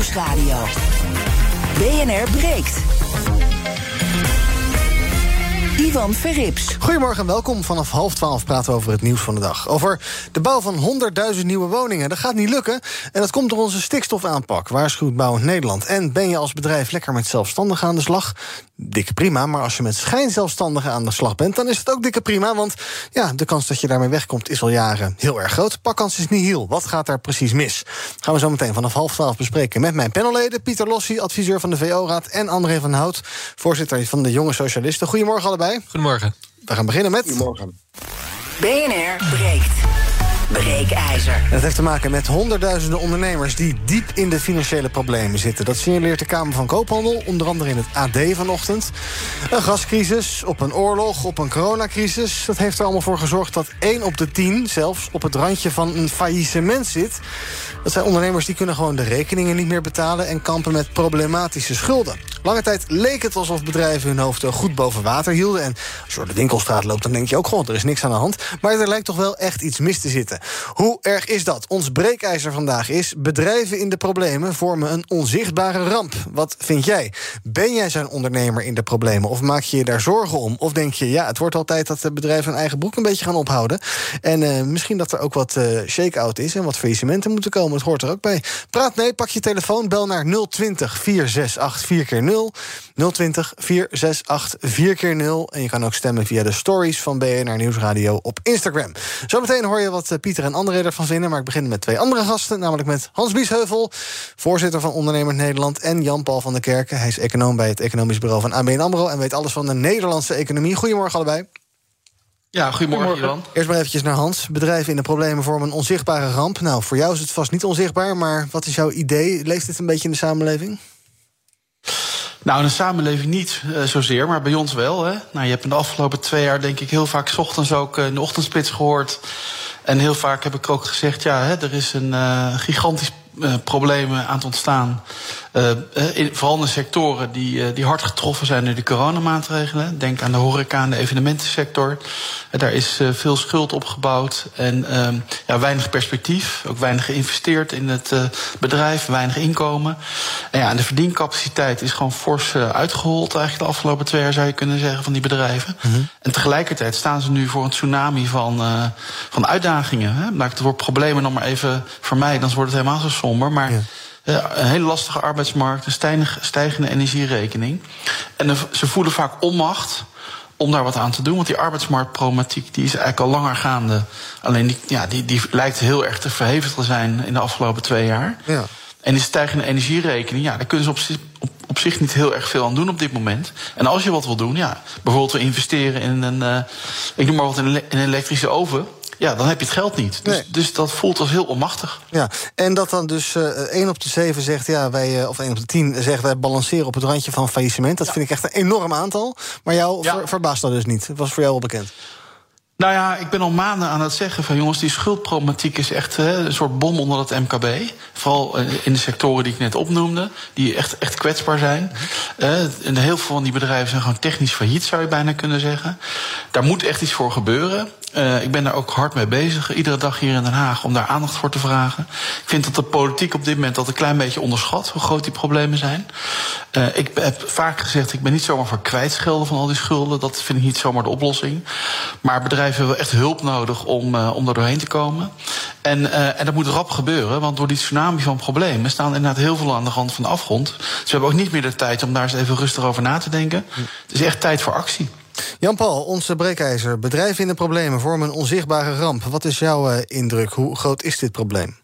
Nieuwsradio. BNR breekt. Ivan Verrips. Goedemorgen en welkom. Vanaf half twaalf praten we over het nieuws van de dag. Over de bouw van 100.000 nieuwe woningen. Dat gaat niet lukken. En dat komt door onze stikstofaanpak, waarschuwt Bouwend Nederland. En ben je als bedrijf lekker met zelfstandigen aan de slag? Dikke prima. Maar als je met schijnzelfstandigen aan de slag bent, dan is het ook dikke prima. Want ja, de kans dat je daarmee wegkomt is al jaren heel erg groot. Pakkans is niet heel. Wat gaat daar precies mis? Gaan we zo meteen vanaf half twaalf bespreken met mijn panelleden. Pieter Lossi, adviseur van de VO-raad. En André van Hout, voorzitter van de Jonge Socialisten. Goedemorgen allebei. Goedemorgen. We gaan beginnen met... Goedemorgen. BNR breekt. Breekijzer. Dat heeft te maken met honderdduizenden ondernemers die diep in de financiële problemen zitten. Dat signaleert de Kamer van Koophandel, onder andere in het AD vanochtend. Een gascrisis, op een oorlog, op een coronacrisis. Dat heeft er allemaal voor gezorgd dat 1 op de 10 zelfs op het randje van een faillissement zit. Dat zijn ondernemers die kunnen gewoon de rekeningen niet meer betalen en kampen met problematische schulden. Lange tijd leek het alsof bedrijven hun hoofd goed boven water hielden. En als je door de winkelstraat loopt, dan denk je ook gewoon, er is niks aan de hand. Maar er lijkt toch wel echt iets mis te zitten. Hoe erg is dat? Ons breekijzer vandaag is... bedrijven in de problemen vormen een onzichtbare ramp. Wat vind jij? Ben jij zo'n ondernemer in de problemen? Of maak je je daar zorgen om? Of denk je, ja, het wordt altijd dat de bedrijven hun eigen broek een beetje gaan ophouden. En uh, misschien dat er ook wat uh, shake-out is en wat faillissementen moeten komen. Het hoort er ook bij. Praat mee, pak je telefoon, bel naar 020 468 4 keer 0 020 468 4 keer 0 En je kan ook stemmen via de stories van BNR Nieuwsradio op Instagram. Zometeen hoor je wat Pieter en André ervan vinden. Maar ik begin met twee andere gasten. Namelijk met Hans Biesheuvel, voorzitter van Ondernemers Nederland. En Jan-Paul van der Kerken. Hij is econoom bij het economisch bureau van ABN AMRO. En weet alles van de Nederlandse economie. Goedemorgen allebei. Ja, goedemorgen, Jan. Eerst maar eventjes naar Hans. Bedrijven in de problemen vormen een onzichtbare ramp. Nou, voor jou is het vast niet onzichtbaar, maar wat is jouw idee? Leeft dit een beetje in de samenleving? Nou, in de samenleving niet uh, zozeer, maar bij ons wel. Hè? Nou, je hebt in de afgelopen twee jaar, denk ik, heel vaak s ochtends ook uh, in de ochtendspits gehoord. En heel vaak heb ik ook gezegd: ja, hè, er is een uh, gigantisch uh, problemen aan het ontstaan. Uh, in, vooral in de sectoren die, uh, die hard getroffen zijn door de coronamaatregelen. Denk aan de horeca en de evenementensector. daar is veel schuld opgebouwd en ja, weinig perspectief. Ook weinig geïnvesteerd in het bedrijf, weinig inkomen. En, ja, en de verdiencapaciteit is gewoon fors uitgehold eigenlijk de afgelopen twee jaar, zou je kunnen zeggen, van die bedrijven. Mm -hmm. En tegelijkertijd staan ze nu voor een tsunami van, van uitdagingen. Hè. Laat ik het woord problemen nog maar even vermijden, dan wordt het helemaal zo somber. Maar ja. Een hele lastige arbeidsmarkt, een stijgende, stijgende energierekening. En ze voelen vaak onmacht om daar wat aan te doen. Want die arbeidsmarktproblematiek die is eigenlijk al langer gaande. Alleen die, ja, die, die lijkt heel erg te verhevigd te zijn in de afgelopen twee jaar. Ja. En die stijgende energierekening, ja, daar kunnen ze op, op, op, zich niet heel erg veel aan doen op dit moment. En als je wat wil doen, ja, bijvoorbeeld we investeren in een, uh, ik noem maar wat, in een elektrische oven ja, dan heb je het geld niet. Dus, nee. dus dat voelt als heel onmachtig. Ja, en dat dan dus uh, 1 op de 7 zegt, ja, wij, of 1 op de 10 zegt, wij balanceren op het randje van faillissement. Dat ja. vind ik echt een enorm aantal. Maar jou ja. ver, verbaast dat dus niet. Het was voor jou al bekend. Nou ja, ik ben al maanden aan het zeggen van jongens, die schuldproblematiek is echt hè, een soort bom onder het MKB. Vooral in de sectoren die ik net opnoemde, die echt, echt kwetsbaar zijn. Uh, en heel veel van die bedrijven zijn gewoon technisch failliet, zou je bijna kunnen zeggen. Daar moet echt iets voor gebeuren. Uh, ik ben daar ook hard mee bezig, iedere dag hier in Den Haag, om daar aandacht voor te vragen. Ik vind dat de politiek op dit moment dat een klein beetje onderschat hoe groot die problemen zijn. Uh, ik heb vaak gezegd, ik ben niet zomaar voor kwijtschelden van al die schulden. Dat vind ik niet zomaar de oplossing. Maar bedrijven hebben echt hulp nodig om, uh, om er doorheen te komen. En, en dat moet rap gebeuren, want door die tsunami van problemen staan inderdaad heel veel aan de rand van de afgrond. Dus we hebben ook niet meer de tijd om daar eens even rustig over na te denken. Het is echt tijd voor actie. Jan-Paul, onze breekijzer. Bedrijven in de problemen vormen een onzichtbare ramp. Wat is jouw uh, indruk? Hoe groot is dit probleem?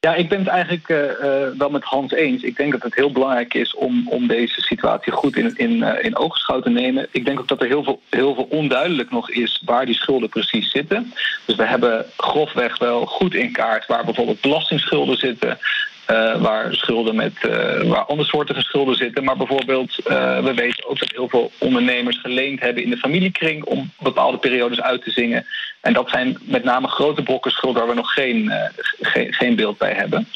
Ja, ik ben het eigenlijk uh, uh, wel met Hans eens. Ik denk dat het heel belangrijk is om, om deze situatie goed in, in, uh, in oogschouw te nemen. Ik denk ook dat er heel veel, heel veel onduidelijk nog is waar die schulden precies zitten. Dus we hebben grofweg wel goed in kaart waar bijvoorbeeld belastingsschulden zitten. Uh, waar schulden met uh, waar andersoortige schulden zitten. Maar bijvoorbeeld, uh, we weten ook dat heel veel ondernemers geleend hebben in de familiekring om bepaalde periodes uit te zingen. En dat zijn met name grote brokken schuld waar we nog geen, ge geen beeld bij hebben.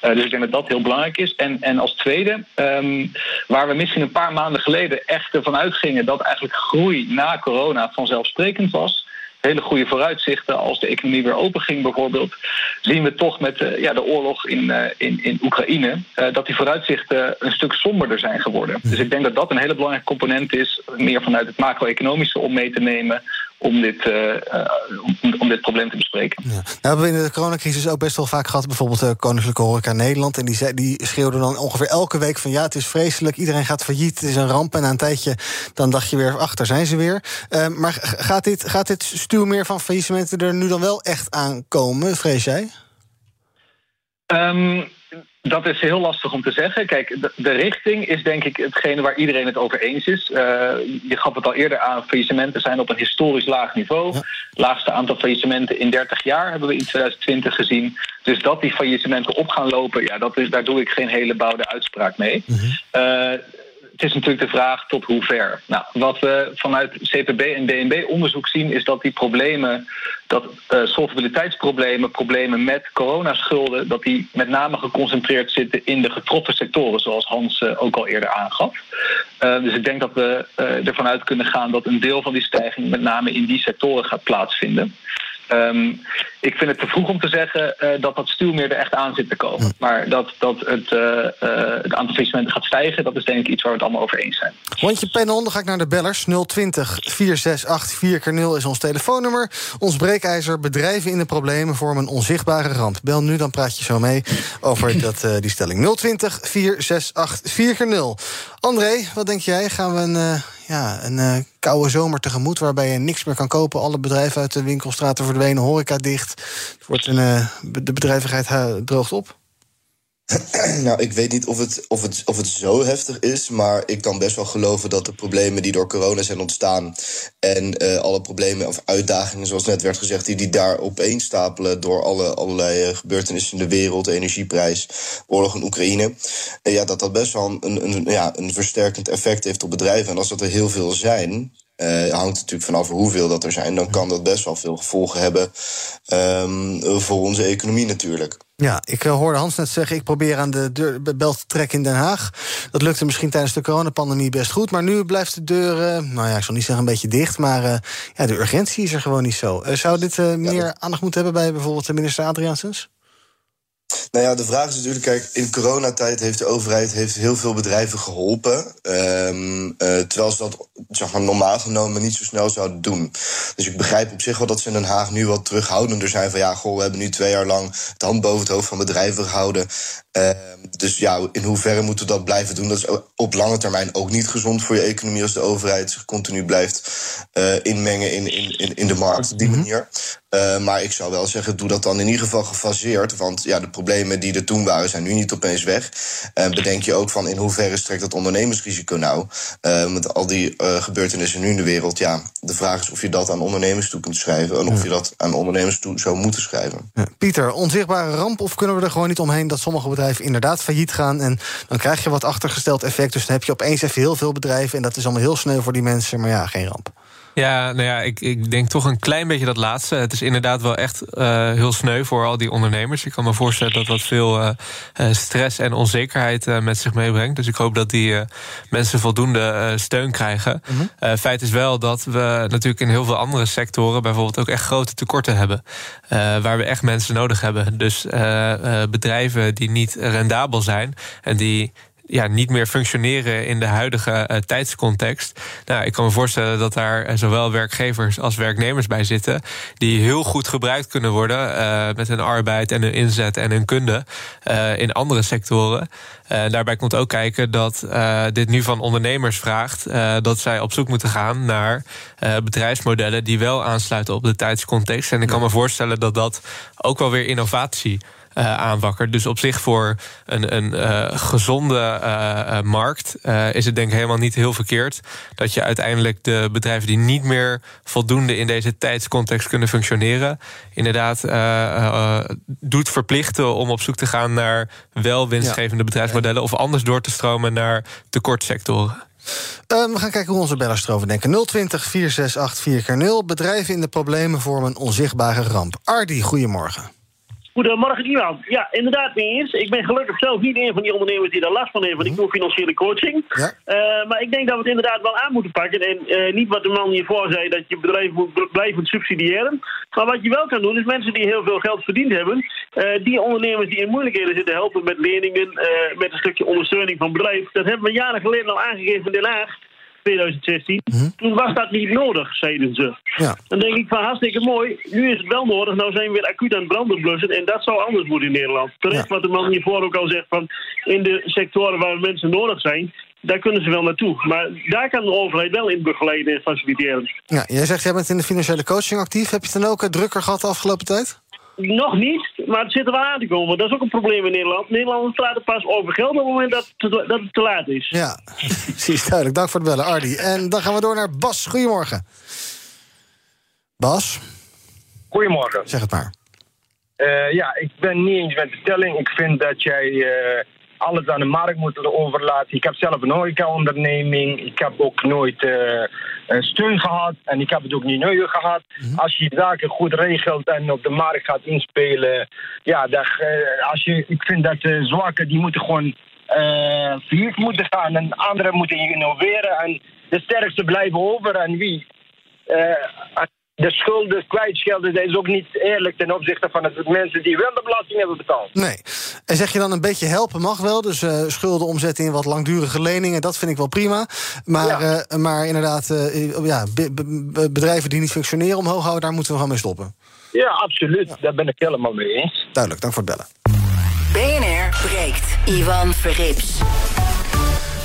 Dus ik denk dat dat heel belangrijk is. En, en als tweede, um, waar we misschien een paar maanden geleden echt ervan uitgingen dat eigenlijk groei na corona vanzelfsprekend was, hele goede vooruitzichten als de economie weer open ging bijvoorbeeld, zien we toch met de, ja, de oorlog in, in, in Oekraïne dat die vooruitzichten een stuk somberder zijn geworden. Dus ik denk dat dat een hele belangrijke component is, meer vanuit het macro-economische om mee te nemen om dit, uh, om, om, dit probleem te bespreken. Ja. Nou hebben we in de coronacrisis ook best wel vaak gehad... bijvoorbeeld de Koninklijke Horeca Nederland... en die, die schreeuwden dan ongeveer elke week van... ja, het is vreselijk, iedereen gaat failliet, het is een ramp... en na een tijdje dan dacht je weer, ach, daar zijn ze weer. Uh, maar gaat dit, gaat dit stuw meer van faillissementen er nu dan wel echt aankomen, vrees jij? Um, dat is heel lastig om te zeggen. Kijk, de, richting is denk ik hetgene waar iedereen het over eens is. Uh, je gaf het al eerder aan, faillissementen zijn op een historisch laag niveau. Ja. Laagste aantal faillissementen in 30 jaar hebben we in 2020 gezien. Dus dat die faillissementen op gaan lopen, ja, dat is, daar doe ik geen hele bouwde uitspraak mee. Mm -hmm het is natuurlijk de vraag tot hoe ver. Nou, wat we vanuit CPB en DNB onderzoek zien, is dat die problemen, dat uh, solvabiliteitsproblemen, problemen met coronaschulden, dat die met name geconcentreerd zitten in de getroffen sectoren, zoals Hans uh, ook al eerder aangaf. Uh, dus ik denk dat we ervan uit kunnen gaan dat een deel van die stijging met name in die sectoren gaat plaatsvinden. Um, ik vind het te vroeg om te zeggen uh, dat dat stuwmeer er echt aan zit te komen. Maar dat, dat het, uh, uh, het aantal faillissementen gaat stijgen, dat is denk ik iets waar we het allemaal over eens zijn. Rondje panel, dan ga ik naar de bellers. 020 468 4 0 is ons telefoonnummer. Ons breekijzer, bedrijven in de problemen vormen een onzichtbare ramp. Bel nu, dan praat je zo mee over dat, die stelling. 020 468 4 0 André, wat denk jij? Gaan we een ja, een uh, koude zomer tegemoet... waarbij je niks meer kan kopen. Alle bedrijven uit de winkelstraten verdwenen, horeca dicht. Het wordt een, uh, de bedrijvigheid droogt op. Nou, ik weet niet of het, of, het, of het zo heftig is, maar ik kan best wel geloven dat de problemen die door corona zijn ontstaan en uh, alle problemen of uitdagingen, zoals net werd gezegd, die, die daar opeen stapelen door alle, allerlei gebeurtenissen in de wereld, de energieprijs, oorlog in Oekraïne, uh, ja, dat dat best wel een, een, ja, een versterkend effect heeft op bedrijven. En als dat er heel veel zijn, uh, hangt natuurlijk vanaf hoeveel dat er zijn. Dan kan dat best wel veel gevolgen hebben um, voor onze economie natuurlijk. Ja, ik uh, hoorde Hans net zeggen... ik probeer aan de deur, bel te trekken in Den Haag. Dat lukte misschien tijdens de coronapandemie best goed... maar nu blijft de deur, uh, nou ja, ik zal niet zeggen een beetje dicht... maar uh, ja, de urgentie is er gewoon niet zo. zou dit meer aandacht moeten hebben bij bijvoorbeeld de minister Adriaansens? Nou ja, de vraag is natuurlijk, kijk, in coronatijd heeft de overheid heeft heel veel bedrijven geholpen. Um, uh, terwijl ze dat zeg maar, normaal genomen niet zo snel zouden doen. Dus ik begrijp op zich wel dat ze in Den Haag nu wat terughoudender zijn. Van ja, goh, we hebben nu twee jaar lang het hand boven het hoofd van bedrijven gehouden. Uh, dus ja, in hoeverre moeten we dat blijven doen? Dat is op lange termijn ook niet gezond voor je economie als de overheid zich continu blijft uh, inmengen in, in, in de markt op die mhm. manier. Uh, maar ik zou wel zeggen, doe dat dan in ieder geval gefaseerd. Want ja, de problemen die er toen waren, zijn nu niet opeens weg. Uh, bedenk je ook van in hoeverre strekt dat ondernemersrisico nou? Uh, met al die gebeurtenissen nu in de wereld. Ja, de vraag is of je dat aan ondernemers toe kunt schrijven. En of je dat aan ondernemers toe zou moeten schrijven. Ja. Pieter, onzichtbare ramp of kunnen we er gewoon niet omheen dat sommige bedrijven inderdaad failliet gaan? En dan krijg je wat achtergesteld effect. Dus dan heb je opeens even heel veel bedrijven. En dat is allemaal heel sneu voor die mensen. Maar ja, geen ramp. Ja, nou ja, ik, ik denk toch een klein beetje dat laatste. Het is inderdaad wel echt uh, heel sneu voor al die ondernemers. Ik kan me voorstellen dat dat veel uh, stress en onzekerheid uh, met zich meebrengt. Dus ik hoop dat die mensen voldoende steun krijgen. -hmm. feit is wel dat we natuurlijk in heel veel andere sectoren... bijvoorbeeld ook echt grote tekorten hebben. waar we echt mensen nodig hebben. Dus bedrijven die niet rendabel zijn... en die ja, niet meer functioneren in de huidige uh, tijdscontext. Nou, ik kan me voorstellen dat daar eh, zowel werkgevers als werknemers bij zitten. die heel goed gebruikt kunnen worden. Uh, met hun arbeid en hun inzet en hun kunde. In andere sectoren. daarbij komt ook kijken dat dit nu van ondernemers vraagt. dat zij op zoek moeten gaan naar bedrijfsmodellen. die wel aansluiten op de tijdscontext. En ik kan me voorstellen dat dat ook wel weer innovatie aanwakkert. Dus op zich voor een, een uh, gezonde uh, markt is het denk ik helemaal niet heel verkeerd dat je uiteindelijk de bedrijven die niet meer voldoende in deze tijdscontext kunnen functioneren, inderdaad doet verplichten om op zoek te gaan naar wel winstgevende bedrijfsmodellen of anders door te stromen naar tekortsectoren. we gaan kijken hoe onze bellers erover denken. 020 468 4 0 Bedrijven in de problemen vormen een onzichtbare ramp. Ardi, goedemorgen. Goedemorgen, Iwan. Ja, inderdaad mee eens. Ik ben gelukkig zelf niet een van die ondernemers die daar last van heeft, want ik doe financiële coaching. Ja. Eh, maar ik denk dat we het inderdaad wel aan moeten pakken. En eh, niet wat de man hiervoor zei, dat je bedrijf moet bl- blijven subsidiëren. Maar wat je wel kan doen, is mensen die heel veel geld verdiend hebben, eh, die ondernemers die in moeilijkheden zitten helpen met leningen, met een stukje ondersteuning van bedrijf. Dat hebben we jaren geleden al aangegeven in Den Haag. 2016. Toen was dat niet nodig, zeiden ze. Ja. Dan denk ik van hartstikke mooi. Nu is het wel nodig. Nou zijn we weer acuut aan het branden blussen. En dat zou anders moeten in Nederland. Terecht Ja. wat de man hiervoor ook al zegt. Van in de sectoren waar mensen nodig zijn. Daar kunnen ze wel naartoe. Maar daar kan de overheid wel in begeleiden en faciliteren. Ja, jij zegt, jij bent in de financiële coaching actief. Heb je het dan ook eh, drukker gehad de afgelopen tijd? Nog niet, maar het zit er wel aan te komen. Dat is ook een probleem in Nederland. Nederlanders praten pas over geld op het moment dat, het te- dat het te laat is. Ja, precies duidelijk. Dank voor het bellen, Ardi. En dan gaan we door naar Bas. Goedemorgen. Bas, Goedemorgen. zeg het maar. Eh, ja, ik ben niet eens met de stelling. Ik vind dat jij eh, alles aan de markt moet overlaten. Ik heb zelf een horeca-onderneming. Ik heb ook nooit eh, eh, steun gehad. En ik heb het ook niet nodig gehad. Als je zaken goed regelt en op de markt gaat inspelen. Ja, dat, eh, als je, ik vind dat de zwakken die moeten gewoon eh failliet moeten gaan. En anderen moeten innoveren. En de sterkste blijven over. En wie? Eh, de schulden kwijtschelden, dat is ook niet eerlijk ten opzichte van de mensen die wel de belasting hebben betaald. Nee. En zeg je dan een beetje helpen mag wel. Dus eh, schulden omzetten in wat langdurige leningen. Dat vind ik wel prima. Maar, Ja. eh, maar inderdaad, eh, ja, be- be- bedrijven die niet functioneren omhoog houden... daar moeten we gewoon mee stoppen. Ja, absoluut. Daar ben ik helemaal mee eens. Duidelijk, dank voor het bellen. BNR breekt. Ivan Verrips.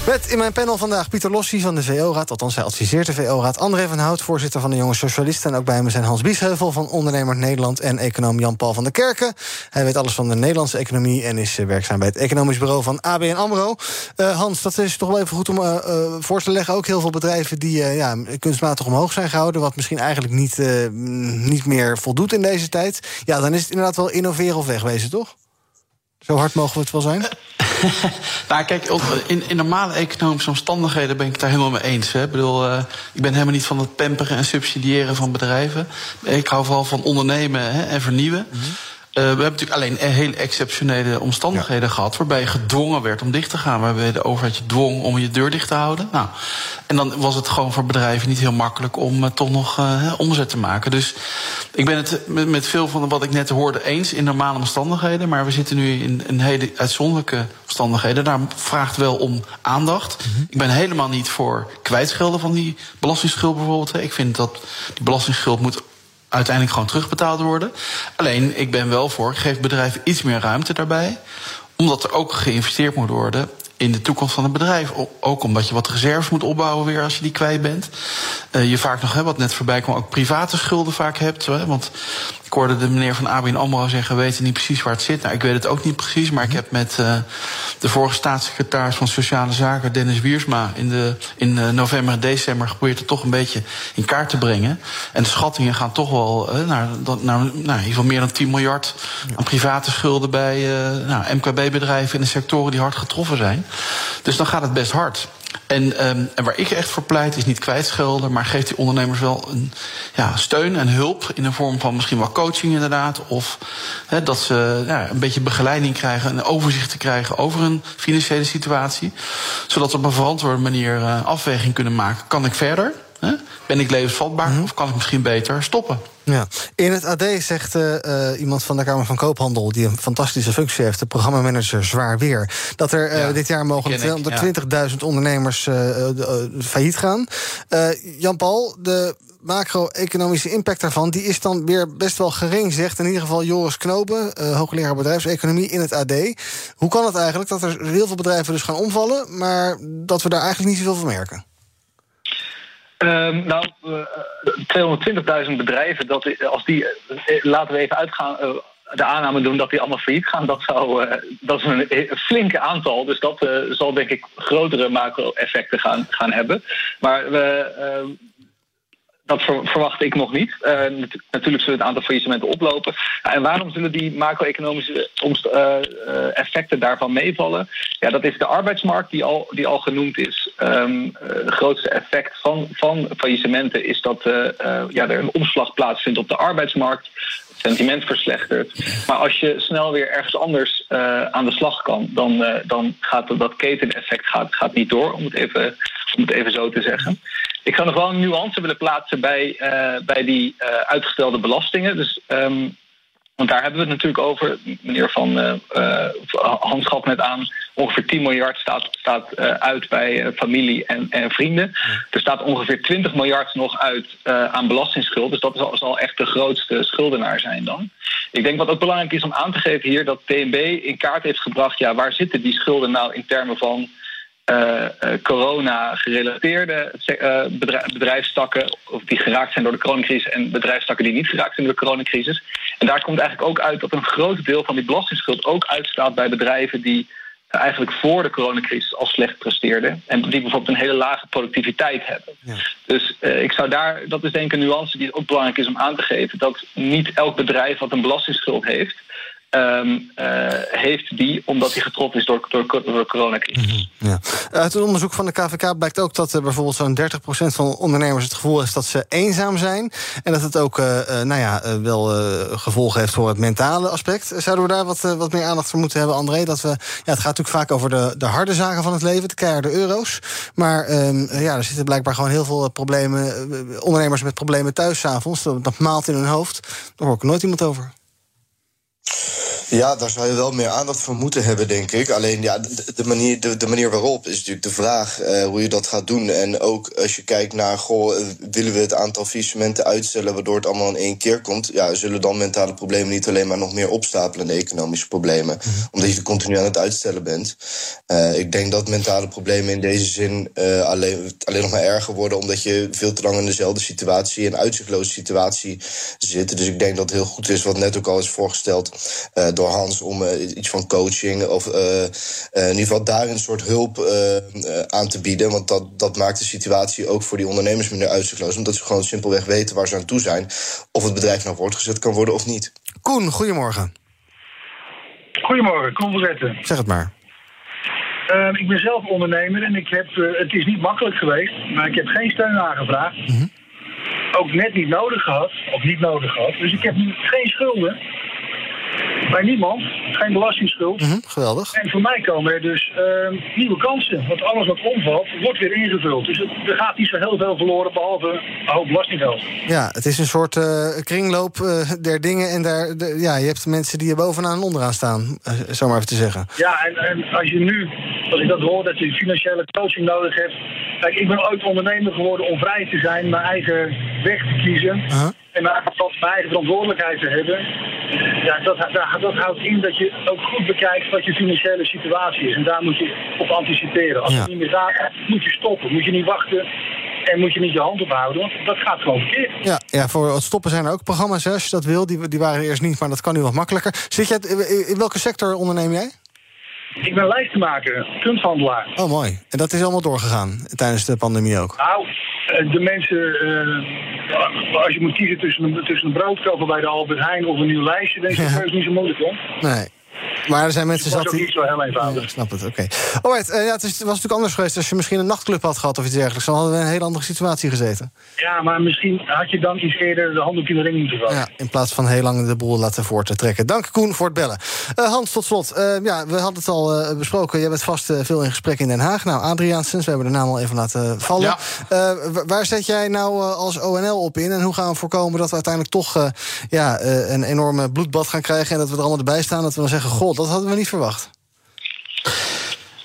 Met in mijn panel vandaag Pieter Lossi van de VO-raad. Althans, hij adviseert de VO-raad. André van Hout, voorzitter van de Jonge Socialisten. En ook bij me zijn Hans Biesheuvel van Ondernemer Nederland... en econoom Jan-Paul van der Kerken. Hij weet alles van de Nederlandse economie... en is eh, werkzaam bij het economisch bureau van ABN AMRO. Eh, Hans, dat is toch wel even goed om eh, voor te leggen. Ook heel veel bedrijven die ja, kunstmatig omhoog zijn gehouden... wat misschien eigenlijk niet, niet meer voldoet in deze tijd. Ja, dan is het inderdaad wel innoveren of wegwezen, toch? Zo hard mogen we het wel zijn? Nou, kijk, in, in normale economische omstandigheden ben ik het daar helemaal mee eens. Hè. Ik bedoel, eh, ik ben helemaal niet van het pamperen en subsidiëren van bedrijven. Ik hou vooral van ondernemen hè, en vernieuwen. Eh, we hebben natuurlijk alleen e- hele exceptionele omstandigheden gehad... waarbij je gedwongen werd om dicht te gaan. Waarbij de overheid je dwong om je deur dicht te houden. Nou, en dan was het gewoon voor bedrijven niet heel makkelijk... om eh, toch nog eh, omzet te maken. Dus ik ben het met, veel van wat ik net hoorde eens in normale omstandigheden. Maar we zitten nu in, in hele uitzonderlijke omstandigheden. Daar vraagt wel om aandacht. Ik ben helemaal niet voor kwijtschelden van die belastingsschuld bijvoorbeeld. Ik vind dat die belastingsschuld moet uiteindelijk gewoon terugbetaald worden. Alleen, ik ben wel voor, geef bedrijven iets meer ruimte daarbij. Omdat er ook geïnvesteerd moet worden in de toekomst van het bedrijf. Ook omdat je wat reserves moet opbouwen weer als je die kwijt bent. Eh, je vaak nog, hè, wat net voorbij kwam, ook private schulden vaak hebt. Hè, want ik hoorde de meneer van ABN AMRO zeggen... we weten niet precies waar het zit. Nou, ik weet het ook niet precies, maar ik heb met eh, de vorige staatssecretaris van Sociale Zaken... Dennis Wiersma in, de, in eh, november en december geprobeerd het toch een beetje in kaart te brengen. En de schattingen gaan toch wel eh, naar, dat- naar, nou, in ieder geval meer dan 10 miljard... aan private schulden bij nou, MKB-bedrijven in de sectoren die hard getroffen zijn. Dus dan gaat het best hard. En, ehm, en waar ik echt voor pleit is niet kwijtschelden, maar geeft die ondernemers wel een ja, steun en hulp in de vorm van misschien wel coaching inderdaad. Of dat ze ja, een beetje begeleiding krijgen, een overzicht te krijgen over hun financiële situatie. Zodat ze op een verantwoorde manier eh, afweging kunnen maken. Kan ik verder? Ben ik levensvatbaar of kan ik misschien beter stoppen? Ja. In het AD zegt eh, eh, iemand van de Kamer van Koophandel... die een fantastische functie heeft, de programmamanager Zwaar Weer... dat er eh, Ja, dit jaar mogelijk die ken ik, 220.000 ondernemers eh, eh, eh, failliet gaan. Jan-Paul, de macro-economische impact daarvan... die is dan weer best wel gering, zegt in ieder geval Joris Knopen... hoogleraar bedrijfseconomie in het AD. Hoe kan het eigenlijk dat er heel veel bedrijven dus gaan omvallen... maar dat we daar eigenlijk niet zoveel van merken? Ehm, nou, eh, 220.000 bedrijven, dat, als die, eh, laten we even uitgaan, eh, de aanname doen dat die allemaal failliet gaan, dat, zou, eh, dat is een flinke aantal. Dus dat eh, zal denk ik grotere macro-effecten gaan, gaan hebben. Maar we, ehm, dat verwacht ik nog niet. Uh, natuurlijk zullen het aantal faillissementen oplopen. en waarom zullen die macro-economische uh, effecten daarvan meevallen? Ja, dat is de arbeidsmarkt die al, die al genoemd is. Het grootste effect van, van faillissementen is dat ja, er een omslag plaatsvindt op de arbeidsmarkt sentiment verslechtert. Maar als je snel weer ergens anders aan de slag kan, dan, dan gaat dat keteneffect gaat, gaat niet door, om het, even, om het even zo te zeggen. Ik zou nog wel een nuance willen plaatsen bij, uh, bij die uitgestelde belastingen. Dus um, want daar hebben we het natuurlijk over. Meneer Van uh, Hans gaf net aan, ongeveer 10 miljard staat, staat uit bij familie en, en vrienden. Er staat ongeveer 20 miljard nog uit aan belastingsschuld. Dus dat zal, zal echt de grootste schuldenaar zijn dan. Ik denk wat ook belangrijk is om aan te geven hier... dat TNB in kaart heeft gebracht... ja, waar zitten die schulden nou in termen van uh, corona-gerelateerde uh, bedrijfstakken, of die geraakt zijn door de coronacrisis, en bedrijfstakken die niet geraakt zijn door de coronacrisis. En daar komt eigenlijk ook uit dat een groot deel van die belastingsschuld ook uitstaat bij bedrijven die eigenlijk voor de coronacrisis al slecht presteerden. En die bijvoorbeeld een hele lage productiviteit hebben. Ja. Dus uh, ik zou daar, dat is denk ik een nuance die ook belangrijk is om aan te geven. Dat niet elk bedrijf wat een belastingsschuld heeft, Um, uh, heeft die, omdat hij getroffen is door, door, door de coronacrisis. -hmm, ja. Uit een onderzoek van de KVK blijkt ook dat uh, bijvoorbeeld zo'n 30% van ondernemers het gevoel heeft dat ze eenzaam zijn. En dat het ook nou ja, wel gevolgen heeft voor het mentale aspect. Zouden we daar wat, wat meer aandacht voor moeten hebben, André? Dat we, ja, het gaat natuurlijk vaak over de, de harde zaken van het leven, de keiharde euro's. Maar um, ja, er zitten blijkbaar gewoon heel veel problemen, ondernemers met problemen thuis s'avonds. Dat maalt in hun hoofd. Daar hoor ik nooit iemand over. Ja, daar zou je wel meer aandacht voor moeten hebben, denk ik. Alleen ja, de, manier, de, de, manier waarop is natuurlijk de vraag uh, hoe je dat gaat doen. En ook als je kijkt naar, goh, eh, willen we het aantal faillissementen uitstellen waardoor het allemaal in één keer komt? Ja, zullen dan mentale problemen niet alleen maar nog meer opstapelen, de economische problemen, mhm. omdat je continu aan het uitstellen bent? Uh, ik denk dat mentale problemen in deze zin uh, alleen, alleen nog maar erger worden, omdat je veel te lang in dezelfde situatie, een uitzichtloze situatie zit. Dus ik denk dat het heel goed is, wat net ook al is voorgesteld door Hans om uh, iets van coaching of uh, in ieder geval daar een soort hulp aan te bieden. Want dat, dat maakt de situatie ook voor die ondernemers minder uitzichtloos. Omdat ze gewoon simpelweg weten waar ze aan toe zijn. Of het bedrijf nou voortgezet kan worden of niet. Koen, goedemorgen. Goedemorgen, Koen Verzetten. Zeg het maar. Uh, ik ben zelf ondernemer en ik heb, uh, het is niet makkelijk geweest, maar ik heb geen steun aangevraagd. Mm -hmm. Ook net niet nodig gehad, of niet nodig gehad. Dus ik heb geen schulden. Bij niemand, geen belastingsschuld. Mm -hmm, geweldig. En voor mij komen er dus uh, nieuwe kansen. Want alles wat omvalt, wordt weer ingevuld. Dus het, er gaat niet zo heel veel verloren, behalve een hoop belastinggeld. Ja, het is een soort uh, kringloop uh, der dingen. En daar, de, ja, je hebt mensen die er bovenaan en onderaan staan, uh, zo maar even te zeggen. Ja, en, en als je nu, als ik dat hoor, dat je financiële coaching nodig hebt. Kijk, ik ben ooit ondernemer geworden om vrij te zijn, mijn eigen weg te kiezen. -huh. En mijn eigen verantwoordelijkheid te hebben. Ja, dat, dat, dat, houdt in dat je ook goed bekijkt wat je financiële situatie is. En daar moet je op anticiperen. Als ja. het niet meer gaat, moet je stoppen. Moet je niet wachten en moet je niet je hand ophouden, want dat gaat gewoon verkeerd. Ja, ja voor het stoppen zijn er ook programma's, als je dat wil. Die, die waren er eerst niet, maar dat kan nu wat makkelijker. Zit jij, in welke sector onderneem jij? Ik ben lijstenmaker, kunsthandelaar. Oh, mooi. En dat is allemaal doorgegaan tijdens de pandemie ook? Nou, de mensen, uh, als je moet kiezen tussen een, tussen een brood kopen bij de Albert Heijn of een nieuw lijstje, dan is dat ja. niet zo moeilijk, hoor. Nee. Maar er zijn mensen zat die... niet zo heel eenvoudig. Ja, ik snap het, oké. Okay. Alright, uh, ja, het, was natuurlijk anders geweest als je misschien een nachtclub had gehad of iets dergelijks. Dan hadden we in een hele andere situatie gezeten. Ja, maar misschien had je dan iets eerder de handdoek in de ring moeten vallen. Ja, in plaats van heel lang de boel laten voorttrekken. Dank Koen voor het bellen. Uh, Hans, tot slot. Uh, ja, we hadden het al besproken. Jij bent vast veel in gesprek in Den Haag. Nou, Adriaansens, we hebben de naam al even laten vallen. Ja. waar zet jij nou als ONL op in? En hoe gaan we voorkomen dat we uiteindelijk toch ja, een enorme bloedbad gaan krijgen... en dat we er allemaal erbij staan, dat we dan zeggen... god, dat hadden we niet verwacht.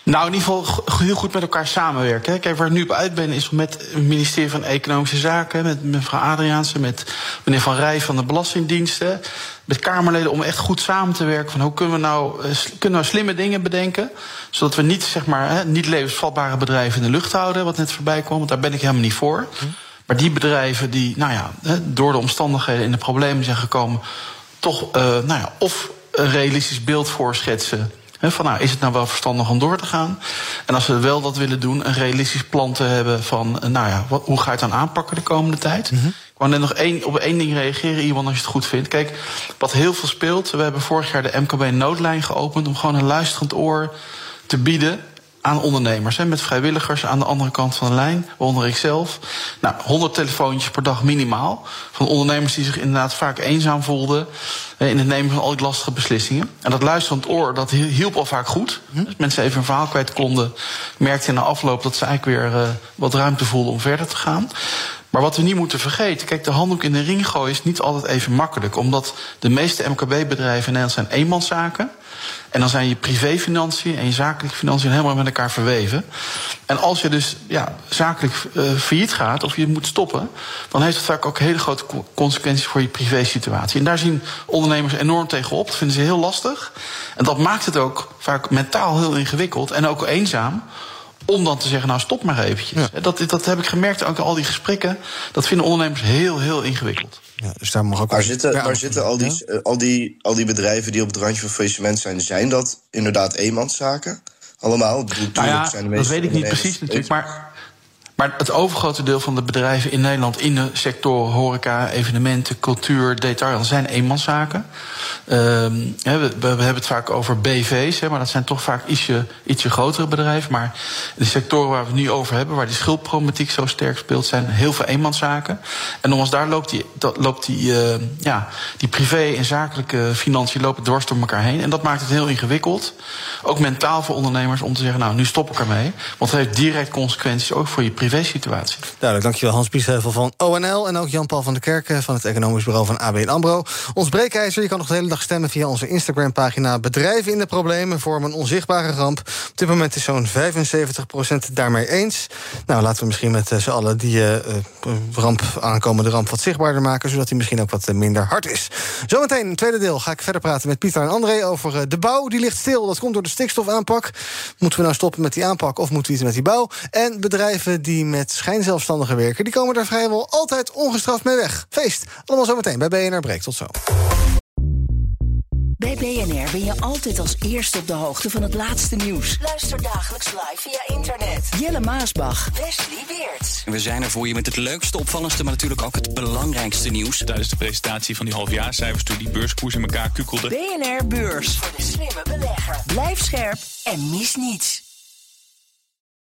Nou, in ieder geval heel goed met elkaar samenwerken. Kijk, waar ik nu op uit ben, is met het ministerie van Economische Zaken, met mevrouw Adriaanse, met meneer Van Rij van de Belastingdiensten, met Kamerleden om echt goed samen te werken. Van hoe kunnen we nou, kunnen we slimme dingen bedenken, zodat we niet, zeg maar, niet levensvatbare bedrijven in de lucht houden, wat net voorbij kwam, want daar ben ik helemaal niet voor. Maar die bedrijven die, nou ja, door de omstandigheden in de problemen zijn gekomen, toch, uh, nou ja, of een realistisch beeld voorschetsen van nou, is het nou wel verstandig om door te gaan? En als we wel dat willen doen, een realistisch plan te hebben van, nou ja, wat, hoe ga je het dan aanpakken de komende tijd? Ik wou net nog één, op één ding reageren, Iwan, als je het goed vindt. Kijk, wat heel veel speelt, we hebben vorig jaar de MKB-noodlijn geopend om gewoon een luisterend oor te bieden aan ondernemers. Hè, met vrijwilligers aan de andere kant van de lijn, waaronder ik zelf. Nou, 100 telefoontjes per dag minimaal. Van ondernemers die zich inderdaad vaak eenzaam voelden. in het nemen van al die lastige beslissingen. En dat luisterend oor, dat hielp al vaak goed. Als mensen even een verhaal kwijt konden, merkte in de afloop dat ze eigenlijk weer uh, wat ruimte voelden om verder te gaan. Maar wat we niet moeten vergeten, kijk, de handdoek in de ring gooien is niet altijd even makkelijk. Omdat de meeste MKB-bedrijven in Nederland zijn eenmanszaken. En dan zijn je privéfinanciën en je zakelijke financiën helemaal met elkaar verweven. En als je dus ja, zakelijk uh, failliet gaat of je moet stoppen, dan heeft het vaak ook hele grote consequenties voor je privésituatie. En daar zien ondernemers enorm tegenop. Dat vinden ze heel lastig. En dat maakt het ook vaak mentaal heel ingewikkeld en ook eenzaam om dan te zeggen, nou stop maar eventjes. Ja. Dat, dat heb ik gemerkt, ook al die gesprekken. Dat vinden ondernemers heel, heel ingewikkeld. Ja, dus daar mag ook maar zitten, maar zitten al, die, ja? al, die, al die bedrijven die op het randje van faillissement zijn... zijn dat inderdaad eenmanszaken? Allemaal? Nou ja, zijn de dat weet ik niet precies natuurlijk, maar... Maar het overgrote deel van de bedrijven in Nederland in de sector horeca, evenementen, cultuur, detail, zijn eenmanszaken. Uh, we, we, hebben het vaak over BV's, maar dat zijn toch vaak ietsje, ietsje grotere bedrijven. Maar de sectoren waar we het nu over hebben, waar die schuldproblematiek zo sterk speelt, zijn heel veel eenmanszaken. En nogmaals, daar loopt die, dat, loopt die, uh, ja, die privé en zakelijke financiën lopen dwars door elkaar heen. En dat maakt het heel ingewikkeld. Ook mentaal voor ondernemers om te zeggen, nou, nu stop ik ermee. Want het heeft direct consequenties ook voor je privé privé-situatie. Duidelijk, dankjewel Hans Biesheuvel van ONL... en ook Jan-Paul van der Kerken van het Economisch Bureau van ABN AMRO. Ons breekijzer, je kan nog de hele dag stemmen via onze Instagram-pagina... Bedrijven in de problemen vormen een onzichtbare ramp. Op dit moment is zo'n 75% daarmee eens. Nou, laten we misschien met z'n allen die uh, ramp aankomende ramp wat zichtbaarder maken... zodat die misschien ook wat minder hard is. Zometeen, tweede deel, ga ik verder praten met Pieter en André... over de bouw, die ligt stil, dat komt door de stikstofaanpak. Moeten we nou stoppen met die aanpak of moeten we iets met die bouw? En bedrijven die met schijnzelfstandigen werken... die komen daar vrijwel altijd ongestraft mee weg. Feest, allemaal zometeen bij BNR Breek. Tot zo. Bij BNR ben je altijd als eerste op de hoogte van het laatste nieuws. Luister dagelijks live via internet. Jelle Maasbach. Wesley Weert. We zijn er voor je met het leukste, opvallendste... maar natuurlijk ook het belangrijkste nieuws. Tijdens de presentatie van die halfjaarcijfers... toen die beurskoers in elkaar kukkelde. BNR Beurs. Voor de slimme belegger. Blijf scherp en mis niets.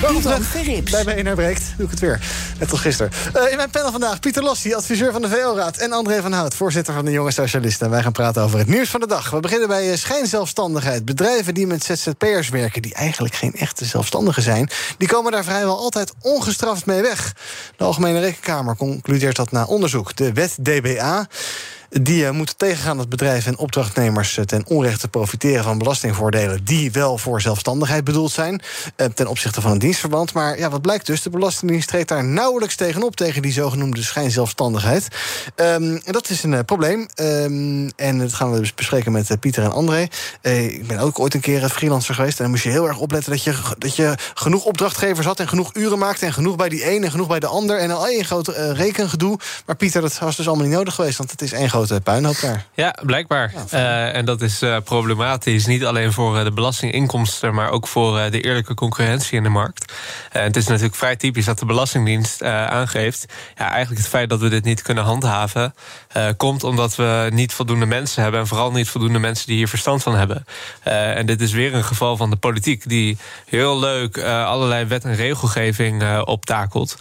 Welkom terug bij BNR Breekt. Doe ik het weer. Net als gisteren. Uh, in mijn panel vandaag Pieter Lossi, adviseur van de VO-raad... en André van Hout, voorzitter van de Jonge Socialisten. En wij gaan praten over het nieuws van de dag. We beginnen bij uh, schijnzelfstandigheid. Bedrijven die met ZZP'ers werken... die eigenlijk geen echte zelfstandigen zijn... die komen daar vrijwel altijd ongestraft mee weg. De Algemene Rekenkamer concludeert dat na onderzoek. De wet DBA die uh, moeten tegengaan dat bedrijven en opdrachtnemers uh, ten onrechte profiteren van belastingvoordelen die wel voor zelfstandigheid bedoeld zijn uh, ten opzichte van een dienstverband. Maar ja, wat blijkt dus? De Belastingdienst treedt daar nauwelijks tegenop tegen die zogenoemde schijnzelfstandigheid. Um, en dat is een probleem. Um, en dat gaan we dus bespreken met Pieter en André. ik ben ook ooit een keer freelancer geweest en dan moest je heel erg opletten dat je, dat je genoeg opdrachtgevers had en genoeg uren maakte en genoeg bij die ene en genoeg bij de ander en al één groot rekengedoe. Maar Pieter, dat was dus allemaal niet nodig geweest, want het is één grote puinhoop daar. Ja, blijkbaar. Ja, uh, en dat is uh, problematisch. Niet alleen voor uh, de belastinginkomsten, maar ook voor de eerlijke concurrentie in de markt. het is natuurlijk vrij typisch dat de Belastingdienst aangeeft. Ja, eigenlijk het feit dat we dit niet kunnen handhaven. komt omdat we niet voldoende mensen hebben. En vooral niet voldoende mensen die hier verstand van hebben. en dit is weer een geval van de politiek die heel leuk allerlei wet en regelgeving optakelt.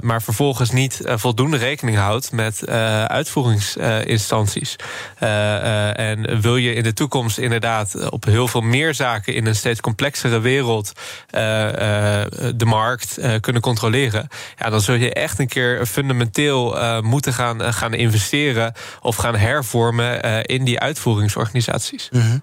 maar vervolgens niet voldoende rekening houdt met uitvoerings. Uh, uh, en wil je in de toekomst inderdaad op heel veel meer zaken in een steeds complexere wereld de markt kunnen controleren, ja, dan zul je echt een keer fundamenteel moeten gaan, gaan investeren of gaan hervormen in die uitvoeringsorganisaties. Mm.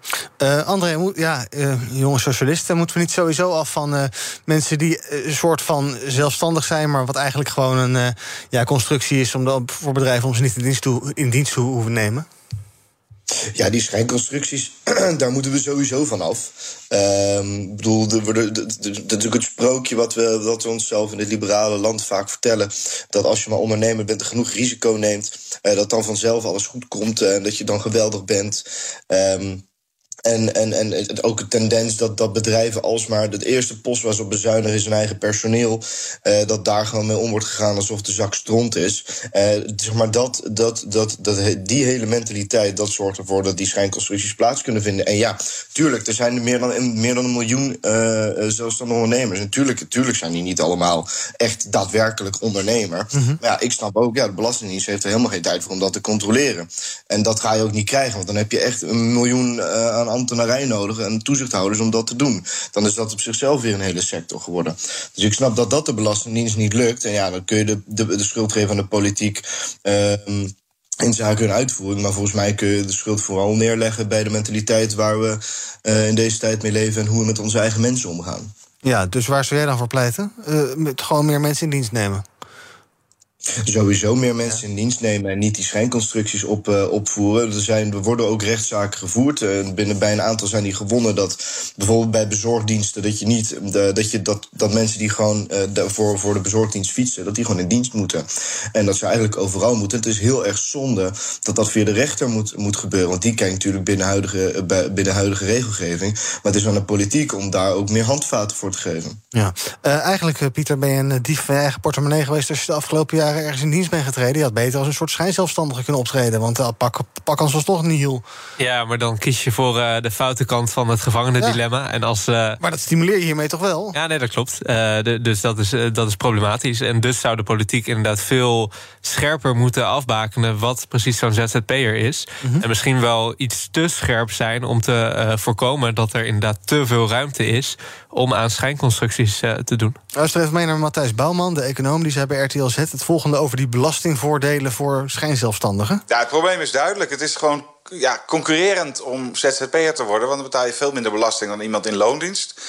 André, ja, jonge socialisten, moeten we niet sowieso af van mensen die een soort van zelfstandig zijn, maar wat eigenlijk gewoon een ja, constructie is om de, voor bedrijven om ze niet in dienst, toe, in dienst hoeven nemen? Ja, die schijnconstructies, daar moeten we sowieso van af. Ehm, ik bedoel, dat is natuurlijk het sprookje wat we, wat we onszelf in het liberale land vaak vertellen. Dat als je maar ondernemer bent en genoeg risico neemt, uh, dat dan vanzelf alles goed komt en dat je dan geweldig bent. Um, en, en, en ook de tendens dat, dat bedrijven alsmaar het eerste post was op bezuinigen is hun eigen personeel. Uh, dat daar gewoon mee om wordt gegaan alsof de zak stront is. Uh, zeg maar dat, dat, dat, dat, die hele mentaliteit dat zorgt ervoor dat die schijnconstructies plaats kunnen vinden. En ja, tuurlijk, er zijn er meer dan, meer dan een miljoen uh, zelfstandige ondernemers. En tuurlijk, tuurlijk zijn die niet allemaal echt daadwerkelijk ondernemer. Mm -hmm. Maar ja, ik snap ook, ja, de Belastingdienst heeft er helemaal geen tijd voor om dat te controleren. En dat ga je ook niet krijgen, want dan heb je echt een miljoen aan ambtenarij nodig en toezichthouders om dat te doen. Dan is dat op zichzelf weer een hele sector geworden. Dus ik snap dat dat de Belastingdienst niet lukt. En ja, dan kun je de, de, de schuld geven aan de politiek. Uh, in zaken hun uitvoering. Maar volgens mij kun je de schuld vooral neerleggen bij de mentaliteit waar we uh, in deze tijd mee leven en hoe we met onze eigen mensen omgaan. Ja, dus waar zou jij dan voor pleiten? Uh, met gewoon meer mensen in dienst nemen? Sowieso meer mensen in dienst nemen en niet die schijnconstructies op, uh, opvoeren. Er, zijn, er worden ook rechtszaken gevoerd. Uh, binnen bij een aantal zijn die gewonnen dat bijvoorbeeld bij bezorgdiensten dat je niet de, dat, je, dat, dat mensen die gewoon de, voor, voor de bezorgdienst fietsen, dat die gewoon in dienst moeten. En dat ze eigenlijk overal moeten. Het is heel erg zonde dat dat via de rechter moet, moet gebeuren. Want die kijkt natuurlijk binnen huidige, binnen huidige regelgeving. Maar het is aan de politiek om daar ook meer handvaten voor te geven. Ja, eigenlijk, Pieter, ben je een dief van je eigen portemonnee geweest als je de afgelopen jaren ergens in dienst bent getreden. Je had beter als een soort schijnzelfstandige kunnen optreden. Want uh, pak, pakkans was toch niet heel. Ja, maar dan kies je voor uh, de foute kant van het gevangenendilemma. Ja. En als, uh, maar dat stimuleer je hiermee toch wel? Ja, nee, dat klopt. De, dus dat is, dat is problematisch. En dus zou de politiek inderdaad veel scherper moeten afbakenen... wat precies zo'n ZZP'er is. Mm -hmm. En misschien wel iets te scherp zijn om te voorkomen... dat er inderdaad te veel ruimte is om aan schijnconstructies te doen. Luister even mee naar Matthijs Bouwman, de econoom. Die zei bij RTL Z het volgende over die belastingvoordelen voor schijnzelfstandigen. Ja, het probleem is duidelijk. Het is gewoon ja, concurrerend om ZZP'er te worden. Want dan betaal je veel minder belasting dan iemand in loondienst.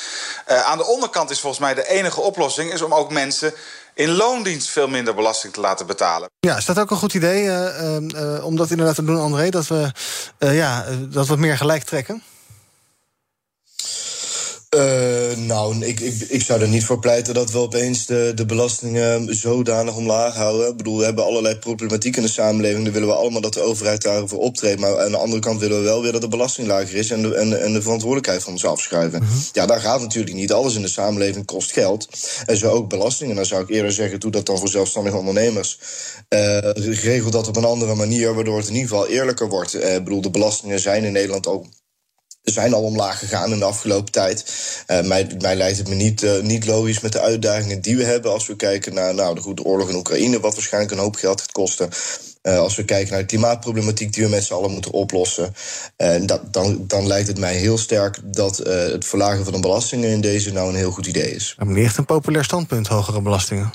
Uh, aan de onderkant is volgens mij de enige oplossing... is om ook mensen in loondienst veel minder belasting te laten betalen. Ja, is dat ook een goed idee uh, uh, om dat inderdaad te doen, André? Dat we, ja, dat we meer gelijk trekken? Uh, nou, ik, ik, ik zou er niet voor pleiten dat we opeens de, de belastingen zodanig omlaag houden. Ik bedoel, we hebben allerlei problematiek in de samenleving. Dan willen we allemaal dat de overheid daarvoor optreedt. Maar aan de andere kant willen we wel weer dat de belasting lager is en de, en, en de verantwoordelijkheid van ons afschuiven. -hmm. Ja, daar gaat natuurlijk niet. Alles in de samenleving kost geld. En zo ook belastingen. Dan zou ik eerder zeggen, doe dat dan voor zelfstandige ondernemers. Uh, regel dat op een andere manier, waardoor het in ieder geval eerlijker wordt. Uh, ik bedoel, de belastingen zijn in Nederland al zijn al omlaag gegaan in de afgelopen tijd. Uh, mij, mij lijkt het me niet, uh, niet logisch met de uitdagingen die we hebben als we kijken naar nou, de, goed, de oorlog in Oekraïne, wat waarschijnlijk een hoop geld gaat kosten. Uh, als we kijken naar de klimaatproblematiek die we met z'n allen moeten oplossen, dat, dan, dan lijkt het mij heel sterk dat het verlagen van de belastingen in deze nou een heel goed idee is. Maar echt een populair standpunt, hogere belastingen.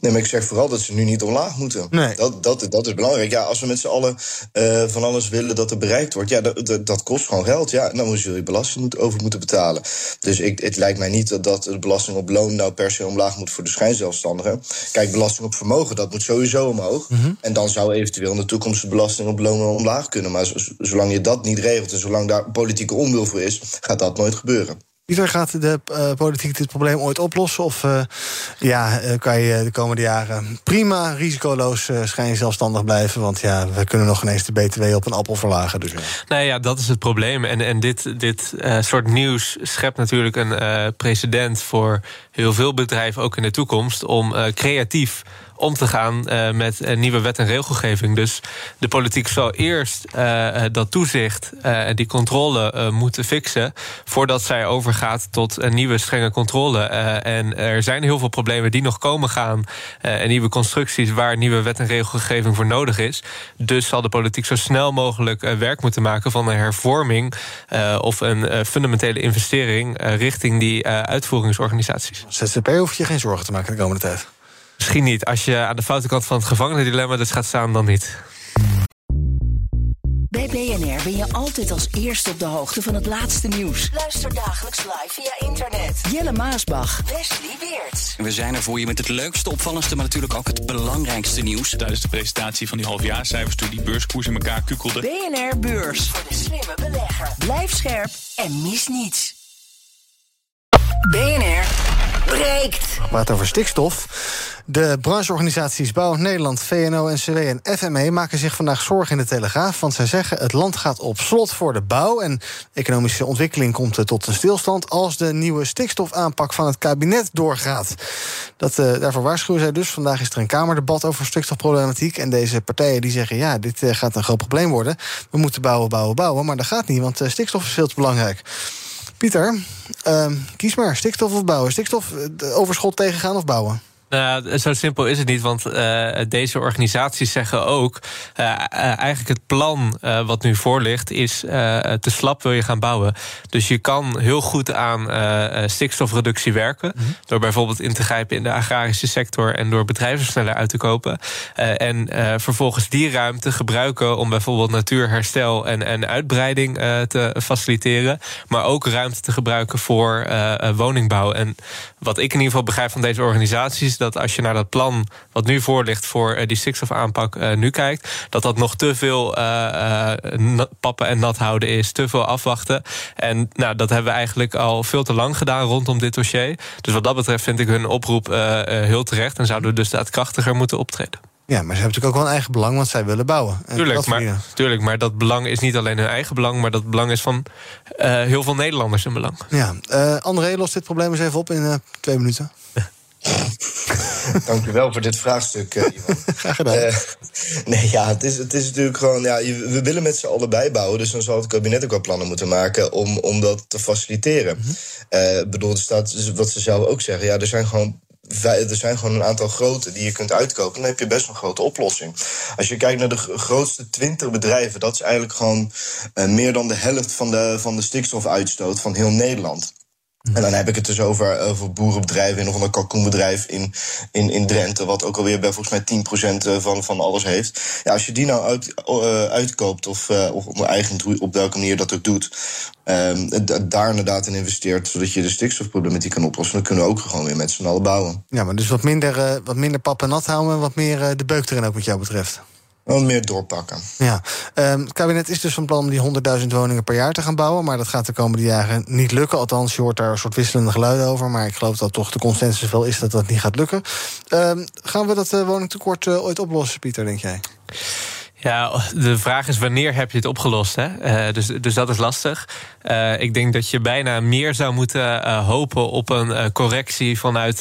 Nee, maar ik zeg vooral dat ze nu niet omlaag moeten. Nee. Dat, dat, dat is belangrijk. Ja, als we met z'n allen uh, van alles willen dat er bereikt wordt, ja, dat, kost gewoon geld. Ja, dan moet je belasting over moeten betalen. Dus ik, het lijkt mij niet dat, dat de belasting op loon nou per se omlaag moet voor de schijnzelfstandigen. Kijk, belasting op vermogen, dat moet sowieso omhoog. Mhm. Mm -hmm. En dan zou eventueel in de toekomst de belasting op loon omlaag kunnen. Maar zolang je dat niet regelt en zolang daar politieke onwil voor is, gaat dat nooit gebeuren. Pieter, gaat de uh, politiek dit probleem ooit oplossen? Of uh, ja, uh, kan je de komende jaren prima risicoloos schijnzelfstandig blijven? Want ja, we kunnen nog ineens de BTW op een appel verlagen. Dus, ja. Nou ja, dat is het probleem. En, en dit, dit soort nieuws schept natuurlijk een precedent voor heel veel bedrijven, ook in de toekomst, om creatief om te gaan uh, met nieuwe wet en regelgeving. Dus de politiek zal eerst uh, dat toezicht en die controle moeten fixen... voordat zij overgaat tot een nieuwe strenge controle. en er zijn heel veel problemen die nog komen gaan... en nieuwe constructies waar nieuwe wet en regelgeving voor nodig is. Dus zal de politiek zo snel mogelijk werk moeten maken... van een hervorming of een fundamentele investering... richting die uitvoeringsorganisaties. ZZP hoef je geen zorgen te maken de komende tijd. Misschien niet. Als je aan de foute kant van het gevangenendilemma dus gaat staan, dan niet. Bij BNR ben je altijd als eerste op de hoogte van het laatste nieuws. Luister dagelijks live via internet. Jelle Maasbach, Wesley Weert. We zijn er voor je met het leukste, opvallendste, maar natuurlijk ook het belangrijkste nieuws. Tijdens de presentatie van die halfjaarcijfers toen die beurskoers in elkaar kukkelde. BNR Beurs. Voor de slimme belegger. Blijf scherp en mis niets. BNR breekt. Praten over stikstof. De brancheorganisaties Bouw Nederland, VNO-NCW en FME maken zich vandaag zorgen in de Telegraaf. Want zij zeggen het land gaat op slot voor de bouw. En economische ontwikkeling komt tot een stilstand als de nieuwe stikstofaanpak van het kabinet doorgaat. Dat, uh, daarvoor waarschuwen zij dus. Vandaag is er een Kamerdebat over stikstofproblematiek. En deze partijen die zeggen: ja, dit uh, gaat een groot probleem worden. We moeten bouwen, bouwen, bouwen. Maar dat gaat niet, want uh, stikstof is veel te belangrijk. Pieter, kies maar stikstof of bouwen. Stikstof, overschot tegengaan of bouwen? Nou, zo simpel is het niet, want uh, deze organisaties zeggen ook... Uh, eigenlijk het plan wat nu voor ligt is te slap wil je gaan bouwen. Dus je kan heel goed aan stikstofreductie werken... Mm -hmm. door bijvoorbeeld in te grijpen in de agrarische sector... en door bedrijven sneller uit te kopen. en vervolgens die ruimte gebruiken om bijvoorbeeld natuurherstel... en, en uitbreiding te faciliteren. Maar ook ruimte te gebruiken voor woningbouw. En wat ik in ieder geval begrijp van deze organisaties dat als je naar dat plan wat nu voor ligt voor uh, die stikstofaanpak uh, nu kijkt, dat dat nog te veel uh, pappen en nat houden is, te veel afwachten. En nou, dat hebben we eigenlijk al veel te lang gedaan rondom dit dossier. Dus wat dat betreft vind ik hun oproep heel terecht en zouden we dus daadkrachtiger moeten optreden. Ja, maar ze hebben natuurlijk ook wel een eigen belang, want zij willen bouwen. Tuurlijk, maar, tuurlijk, maar dat belang is niet alleen hun eigen belang... maar dat belang is van uh, heel veel Nederlanders een belang. Ja, uh, André, los dit probleem eens even op in uh, twee minuten. Dank u wel voor dit vraagstuk, uh, Ivan. Graag gedaan. Uh, nee, ja, het is, het is natuurlijk gewoon... Ja, we willen met z'n allen bijbouwen... dus dan zal het kabinet ook wel plannen moeten maken... om, om dat te faciliteren. Mm -hmm. uh, bedoel, er staat, wat ze zelf ook zeggen... ja, er zijn gewoon er zijn gewoon een aantal grote die je kunt uitkopen. Dan heb je best een grote oplossing. Als je kijkt naar de grootste 20 bedrijven, dat is eigenlijk gewoon meer dan de helft van de, van de stikstofuitstoot van heel Nederland. En dan heb ik het dus over, over boerenbedrijven of een kalkoenbedrijf in, in, in Drenthe, wat ook alweer bij volgens mij 10% van, van alles heeft. Ja, als je die nou uit, uh, uitkoopt of, uh, of op welke manier dat ook doet, um, daar inderdaad in investeert, zodat je de stikstofproblematiek kan oplossen, dan kunnen we ook gewoon weer met z'n allen bouwen. Ja, maar dus wat minder, uh, wat minder pap en nat houden, wat meer de beuk erin ook wat jou betreft. Wel meer doorpakken. Ja, um, het kabinet is dus van plan om die 100.000 woningen per jaar te gaan bouwen. Maar dat gaat de komende jaren niet lukken. Althans, je hoort daar een soort wisselende geluiden over. Maar ik geloof dat toch de consensus wel is dat dat niet gaat lukken. Um, gaan we dat uh, woningtekort uh, ooit oplossen, Pieter, denk jij? Ja, de vraag is wanneer heb je het opgelost? Hè? Uh, dus, dus dat is lastig. Uh, ik denk dat je bijna meer zou moeten uh, hopen op een correctie vanuit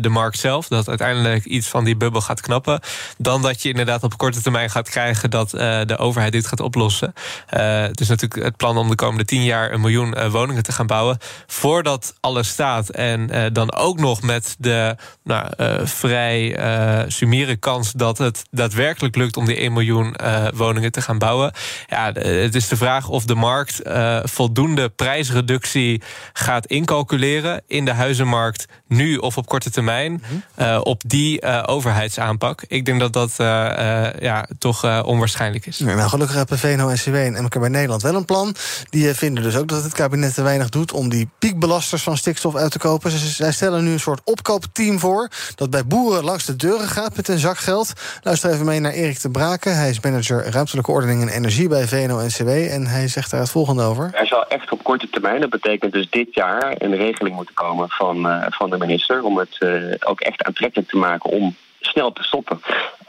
de markt zelf. Dat uiteindelijk iets van die bubbel gaat knappen. Dan dat je inderdaad op korte termijn gaat krijgen dat de overheid dit gaat oplossen. het is natuurlijk het plan om de komende tien jaar een miljoen woningen te gaan bouwen. Voordat alles staat en dan ook nog met de nou, vrij summiere kans dat het daadwerkelijk lukt om die 1 miljoen woningen te gaan bouwen. Ja, het is de vraag of de markt uh, voldoende prijsreductie gaat incalculeren in de huizenmarkt nu of op korte termijn -hmm. uh, op die overheidsaanpak. Ik denk dat dat ja, toch onwaarschijnlijk is. Ja, nou, gelukkig hebben VNO-NCW en MKB Nederland wel een plan. Die vinden dus ook dat het kabinet te weinig doet om die piekbelasters van stikstof uit te kopen. Zij stellen nu een soort opkoopteam voor dat bij boeren langs de deuren gaat met een zak geld. Luister even mee naar Erik de Braken. Hij is manager ruimtelijke ordening en energie bij VNO-NCW. En hij zegt daar het volgende over. Er zal echt op korte termijn, dat betekent dus dit jaar... een regeling moeten komen van, uh, van de minister... om het uh, ook echt aantrekkelijk te maken om snel te stoppen.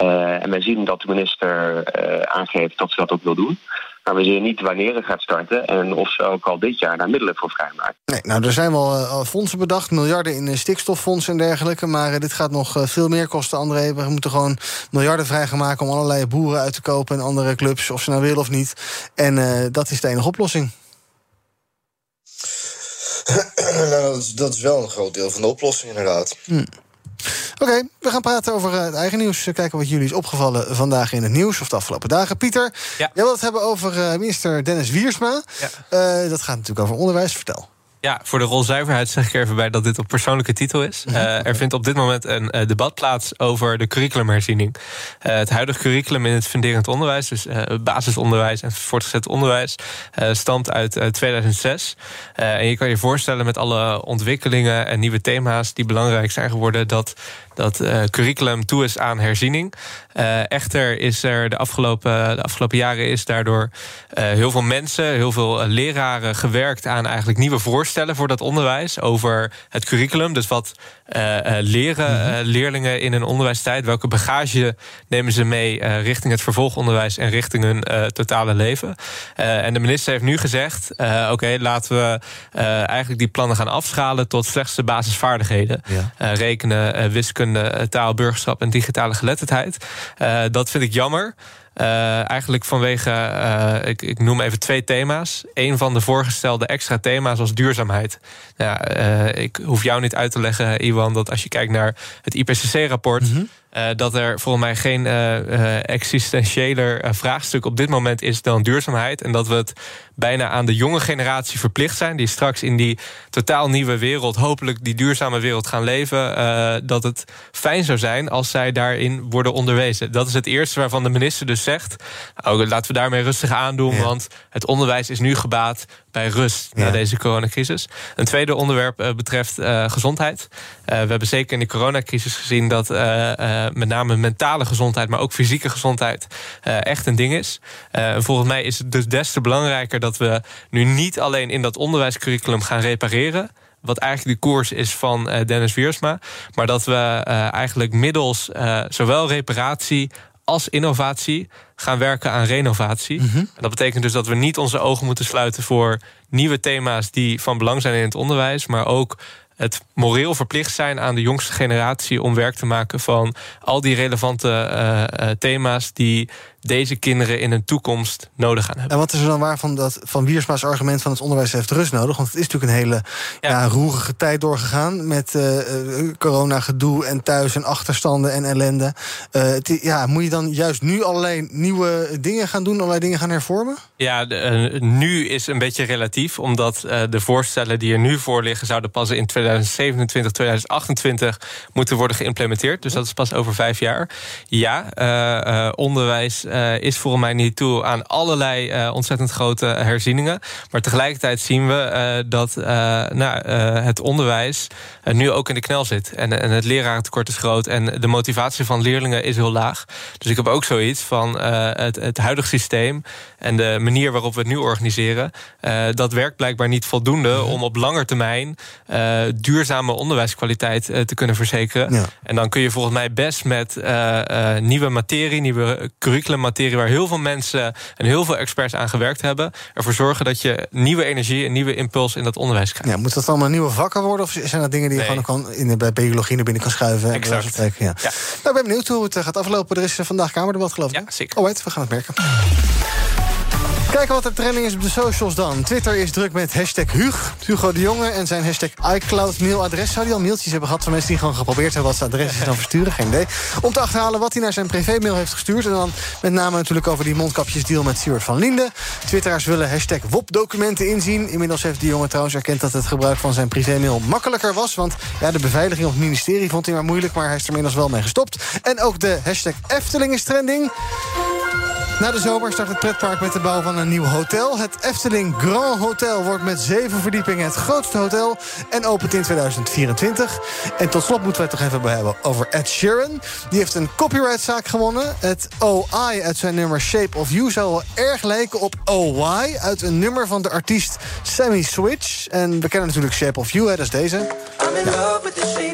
Uh, en wij zien dat de minister aangeeft dat ze dat ook wil doen. Maar we zien niet wanneer het gaat starten en of ze ook al dit jaar daar middelen voor vrijmaken. Nee, nou, er zijn wel fondsen bedacht, miljarden in stikstoffondsen en dergelijke. Maar dit gaat nog veel meer kosten, André. We moeten gewoon miljarden vrij gaan maken om allerlei boeren uit te kopen en andere clubs, of ze nou willen of niet. En dat is de enige oplossing. nou, dat, is, dat, is, wel een groot deel van de oplossing, inderdaad. Hm. Oké, okay, we gaan praten over het eigen nieuws. Kijken wat jullie is opgevallen vandaag in het nieuws of de afgelopen dagen. Pieter, ja. jij wilt het hebben over uh, minister Dennis Wiersma. Ja. Uh, dat gaat natuurlijk over onderwijs. Vertel. Ja, voor de rolzuiverheid zeg ik er even bij dat dit op persoonlijke titel is. Mhm. Uh, er vindt op dit moment een uh, debat plaats over de curriculumherziening. Uh, het huidige curriculum in het funderend onderwijs, dus basisonderwijs en voortgezet onderwijs, stamt uit 2006. en je kan je voorstellen met alle ontwikkelingen en nieuwe thema's die belangrijk zijn geworden, dat dat uh, curriculum toe is aan herziening. Uh, echter is er de afgelopen, de afgelopen jaren is daardoor uh, heel veel mensen, heel veel leraren gewerkt aan eigenlijk nieuwe voorstellen voor dat onderwijs over het curriculum. Dus wat leren -hmm. leerlingen in een onderwijstijd? Welke bagage nemen ze mee richting het vervolgonderwijs en richting hun totale leven? en de minister heeft nu gezegd: oké, okay, laten we eigenlijk die plannen gaan afschalen tot slechts de basisvaardigheden. Ja. rekenen, wiskunde, taal, burgerschap en digitale geletterdheid. Uh, dat vind ik jammer. Uh, eigenlijk vanwege, ik, ik, noem even twee thema's. Een van de voorgestelde extra thema's was duurzaamheid. Ik hoef jou niet uit te leggen, Iwan, dat als je kijkt naar het IPCC-rapport. -hmm. Uh, dat er volgens mij geen uh, existentiëler vraagstuk op dit moment is dan duurzaamheid. En dat we het bijna aan de jonge generatie verplicht zijn, die straks in die totaal nieuwe wereld, hopelijk die duurzame wereld gaan leven. dat het fijn zou zijn als zij daarin worden onderwezen. Dat is het eerste waarvan de minister dus zegt. Oh, laten we daarmee rustig aandoen, ja. want het onderwijs is nu gebaat bij rust ja. na deze coronacrisis. Een tweede onderwerp uh, betreft uh, gezondheid. Uh, we hebben zeker in de coronacrisis gezien dat met name mentale gezondheid, maar ook fysieke gezondheid echt een ding is. volgens mij is het dus des te belangrijker dat we nu niet alleen in dat onderwijscurriculum gaan repareren wat eigenlijk de koers is van Dennis Wiersma. Maar dat we uh, eigenlijk middels uh, zowel reparatie als innovatie gaan werken aan renovatie. Mm -hmm. En dat betekent dus dat we niet onze ogen moeten sluiten voor nieuwe thema's die van belang zijn in het onderwijs, maar ook het moreel verplicht zijn aan de jongste generatie om werk te maken van al die relevante uh, uh, thema's die deze kinderen in hun toekomst nodig gaan hebben. En wat is er dan waar van, dat, van Wiersma's argument van het onderwijs heeft rust nodig? Want het is natuurlijk een hele ja. Ja, roerige tijd doorgegaan met uh, corona-gedoe en thuis en achterstanden en ellende. Het, ja, moet je dan juist nu allerlei nieuwe dingen gaan doen, allerlei dingen gaan hervormen? Ja, de, nu is een beetje relatief, omdat de voorstellen die er nu voor liggen zouden pas in 2027, 2028 moeten worden geïmplementeerd. Dus dat is pas over vijf jaar. Ja, onderwijs uh, is volgens mij niet toe aan allerlei ontzettend grote herzieningen. Maar tegelijkertijd zien we dat nou, het onderwijs nu ook in de knel zit. En, en het lerarentekort is groot en de motivatie van leerlingen is heel laag. Dus ik heb ook zoiets van het, het huidige systeem en de manier waarop we het nu organiseren, dat werkt blijkbaar niet voldoende om op lange termijn duurzame onderwijskwaliteit te kunnen verzekeren. Ja. En dan kun je volgens mij best met nieuwe materie, nieuwe curriculummaterie, waar heel veel mensen en heel veel experts aan gewerkt hebben, ervoor zorgen dat je nieuwe energie en nieuwe impuls in dat onderwijs krijgt. Ja, moet dat allemaal nieuwe vakken worden? Of zijn dat dingen die nee. je gewoon kan in, bij biologie naar binnen kan schuiven? Exact. Ja. ja. Nou, ik ben benieuwd hoe het gaat aflopen. Er is vandaag Kamerdebat, geloof ik. Ja, zeker. Oh, we gaan het merken. Kijken wat er trending is op de socials dan. Twitter is druk met hashtag Hug, Hugo de Jonge... en zijn hashtag iCloud mailadres. Zou hij al mailtjes hebben gehad van mensen die gewoon geprobeerd hebben... wat zijn adres is dan versturen? Geen idee. Om te achterhalen wat hij naar zijn privémail heeft gestuurd. En dan met name natuurlijk over die mondkapjesdeal met Stuart van Linden. Twitteraars willen hashtag WOP-documenten inzien. Inmiddels heeft de jongen trouwens erkend dat het gebruik van zijn privémail makkelijker was. Want ja, de beveiliging op het ministerie vond hij maar moeilijk... maar hij is er inmiddels wel mee gestopt. En ook de hashtag Efteling is trending. Na de zomer start het pretpark met de bouw van een nieuw hotel. Het Efteling Grand Hotel wordt met zeven verdiepingen het grootste hotel... en opent in 2024. En tot slot moeten we het toch even hebben over Ed Sheeran. Die heeft een copyrightzaak gewonnen. Het OI uit zijn nummer Shape of You zou wel erg lijken op OY... uit een nummer van de artiest Sammy Switch. En we kennen natuurlijk Shape of You, hè, dat is deze.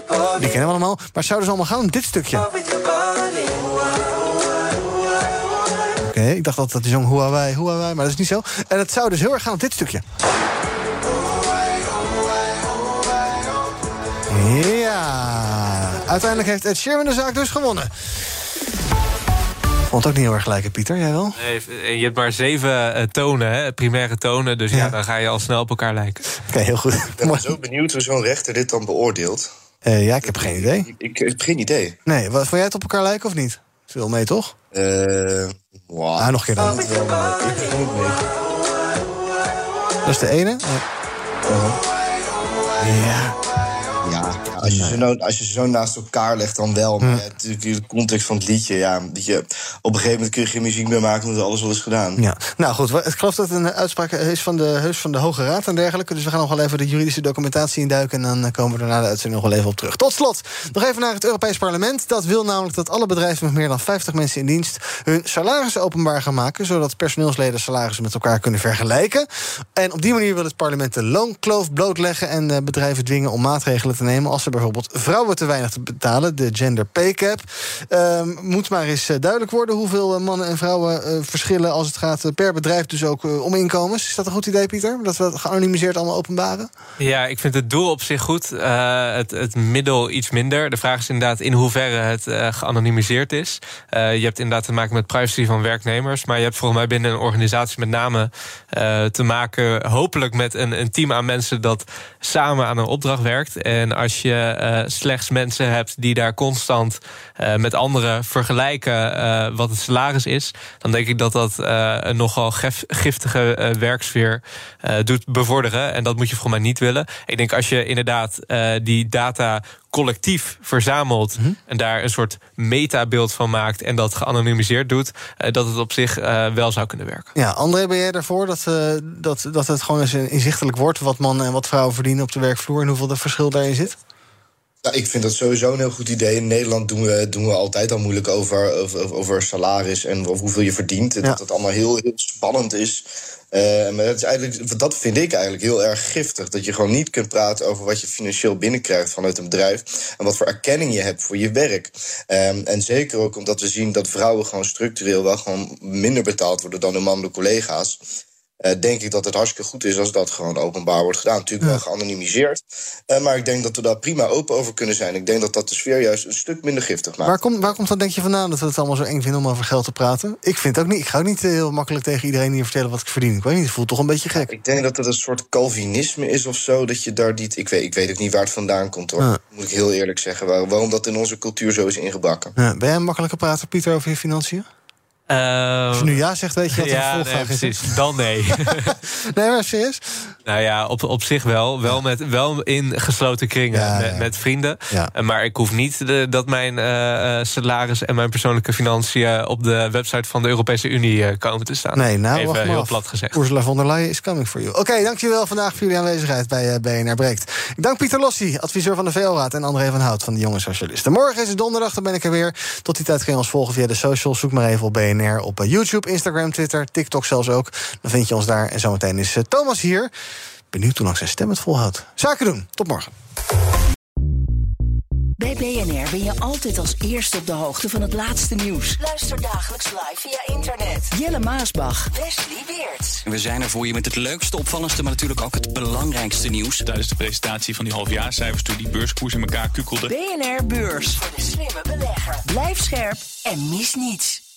Ja. Die kennen we allemaal. Maar het zou dus allemaal gaan om dit stukje. Ik dacht altijd dat hij zong Huawei, Huawei, maar dat is niet zo. En het zou dus heel erg gaan op dit stukje. Ja, uiteindelijk heeft Ed Sheeran de zaak dus gewonnen. Vond het ook niet heel erg gelijk, Pieter? Jij wel? Nee, je hebt maar zeven uh, tonen, hè, primaire tonen. Dus ja. ja. dan ga je al snel op elkaar lijken. Oké, okay, heel goed. Ik ben zo benieuwd hoe zo'n rechter dit dan beoordeelt. Uh, ja, ik heb geen idee. Ik, ik, heb geen idee. Nee, wat, vond jij het op elkaar lijken of niet? Veel mee, toch? Wow. Ah, nog een keer dan. Dat is de ene. Ja. Als je, ze nou, als je ze zo naast elkaar legt, dan wel. Maar ja, natuurlijk de context van het liedje. Ja, dat je, op een gegeven moment kun je geen muziek meer maken, omdat alles wel is gedaan. Ja, nou goed, ik geloof dat het een uitspraak is van de, heus van de Hoge Raad en dergelijke. Dus we gaan nog wel even de juridische documentatie induiken. En dan komen we er na de uitzending nog wel even op terug. Tot slot, nog even naar het Europees Parlement. Dat wil namelijk dat alle bedrijven met meer dan 50 mensen in dienst hun salarissen openbaar gaan maken. Zodat personeelsleden salarissen met elkaar kunnen vergelijken. En op die manier wil het parlement de loonkloof blootleggen en eh, bedrijven dwingen om maatregelen te nemen als ze bijvoorbeeld vrouwen te weinig te betalen, de gender pay cap. Ehm, moet maar eens eh, duidelijk worden hoeveel eh, mannen en vrouwen uh, verschillen als het gaat per bedrijf, dus ook om inkomens. Is dat een goed idee, Pieter? Dat we het geanonimiseerd allemaal openbaren? Ja, ik vind het doel op zich goed. het, het, middel iets minder. De vraag is inderdaad in hoeverre het geanonimiseerd is. je hebt inderdaad te maken met privacy van werknemers, maar je hebt volgens mij binnen een organisatie met name te maken, hopelijk met een, een team aan mensen dat samen aan een opdracht werkt. En als je uh, slechts mensen hebt die daar constant uh, met anderen vergelijken uh, wat het salaris is, dan denk ik dat dat een nogal giftige werksfeer doet bevorderen. En dat moet je voor mij niet willen. Ik denk als je inderdaad die data collectief verzamelt mm -hmm. en daar een soort metabeeld van maakt en dat geanonimiseerd doet, dat het op zich wel zou kunnen werken. Ja, André, ben jij ervoor dat, dat, dat het gewoon eens inzichtelijk wordt wat mannen en wat vrouwen verdienen op de werkvloer en hoeveel de verschil daarin zit? Ik vind dat sowieso een heel goed idee. In Nederland doen we, doen we altijd al moeilijk over, over, over salaris en hoeveel je verdient. Ja. Dat het allemaal heel, heel spannend is. Uh, maar dat, is eigenlijk, dat vind ik eigenlijk heel erg giftig. Dat je gewoon niet kunt praten over wat je financieel binnenkrijgt vanuit een bedrijf. En wat voor erkenning je hebt voor je werk. Um, en zeker ook omdat we zien dat vrouwen gewoon structureel wel gewoon minder betaald worden dan hun mannelijke collega's. Uh, denk ik dat het hartstikke goed is als dat gewoon openbaar wordt gedaan. Natuurlijk wel geanonimiseerd. Uh, maar ik denk dat we daar prima open over kunnen zijn. Ik denk dat dat de sfeer juist een stuk minder giftig maakt. Waar, komt waar komt dat denk je vandaan dat we het allemaal zo eng vinden om over geld te praten? Ik vind ook niet. Ik ga ook niet heel makkelijk tegen iedereen hier vertellen wat ik verdien. Ik weet niet, het voelt toch een beetje gek. Ik denk dat het een soort Calvinisme is of zo. Dat je daar niet. Ik weet, ik weet ook niet waar het vandaan komt hoor. Moet ik heel eerlijk zeggen. Waar, waarom dat in onze cultuur zo is ingebakken. Ja, ben jij een makkelijke prater, Pieter, over je financiën? Uh, Als je nu ja zegt, weet je wat ja, er nee, precies. Dan nee. nee, maar serieus? Nou ja, op, op zich wel. Wel, met, wel in gesloten kringen Ja, met, ja. met vrienden. Ja. Eh, Maar ik hoef niet de, dat mijn eh, eh, salaris en mijn persoonlijke financiën... op de website van de Europese Unie komen te staan. Nee, nou, Even heel af. plat gezegd. Ursula von der Leyen is coming for you. Oké, dankjewel vandaag voor jullie aanwezigheid bij BNR Breekt. Ik dank Pieter Lossi, adviseur van de VO-raad... en André van Hout van de Jonge Socialisten. Morgen is het donderdag, dan ben ik er weer. Tot die tijd kun je ons volgen via de socials. Zoek maar even op BNR op eh, YouTube, Instagram, Twitter, TikTok zelfs ook. Dan vind je ons daar. En zometeen is eh, Thomas hier. Benieuwd hoe lang zijn stem het volhoudt. Zaken doen. Tot morgen. Bij BNR ben je altijd als eerste op de hoogte van het laatste nieuws. Luister dagelijks live via internet. Jelle Maasbach, Wesley Weert. We zijn er voor je met het leukste, opvallendste, maar natuurlijk ook het belangrijkste nieuws. Tijdens de presentatie van die halfjaarcijfers toen die beurskoers in elkaar kukkelde. BNR Beurs. Voor de slimme belegger. Blijf scherp en mis niets.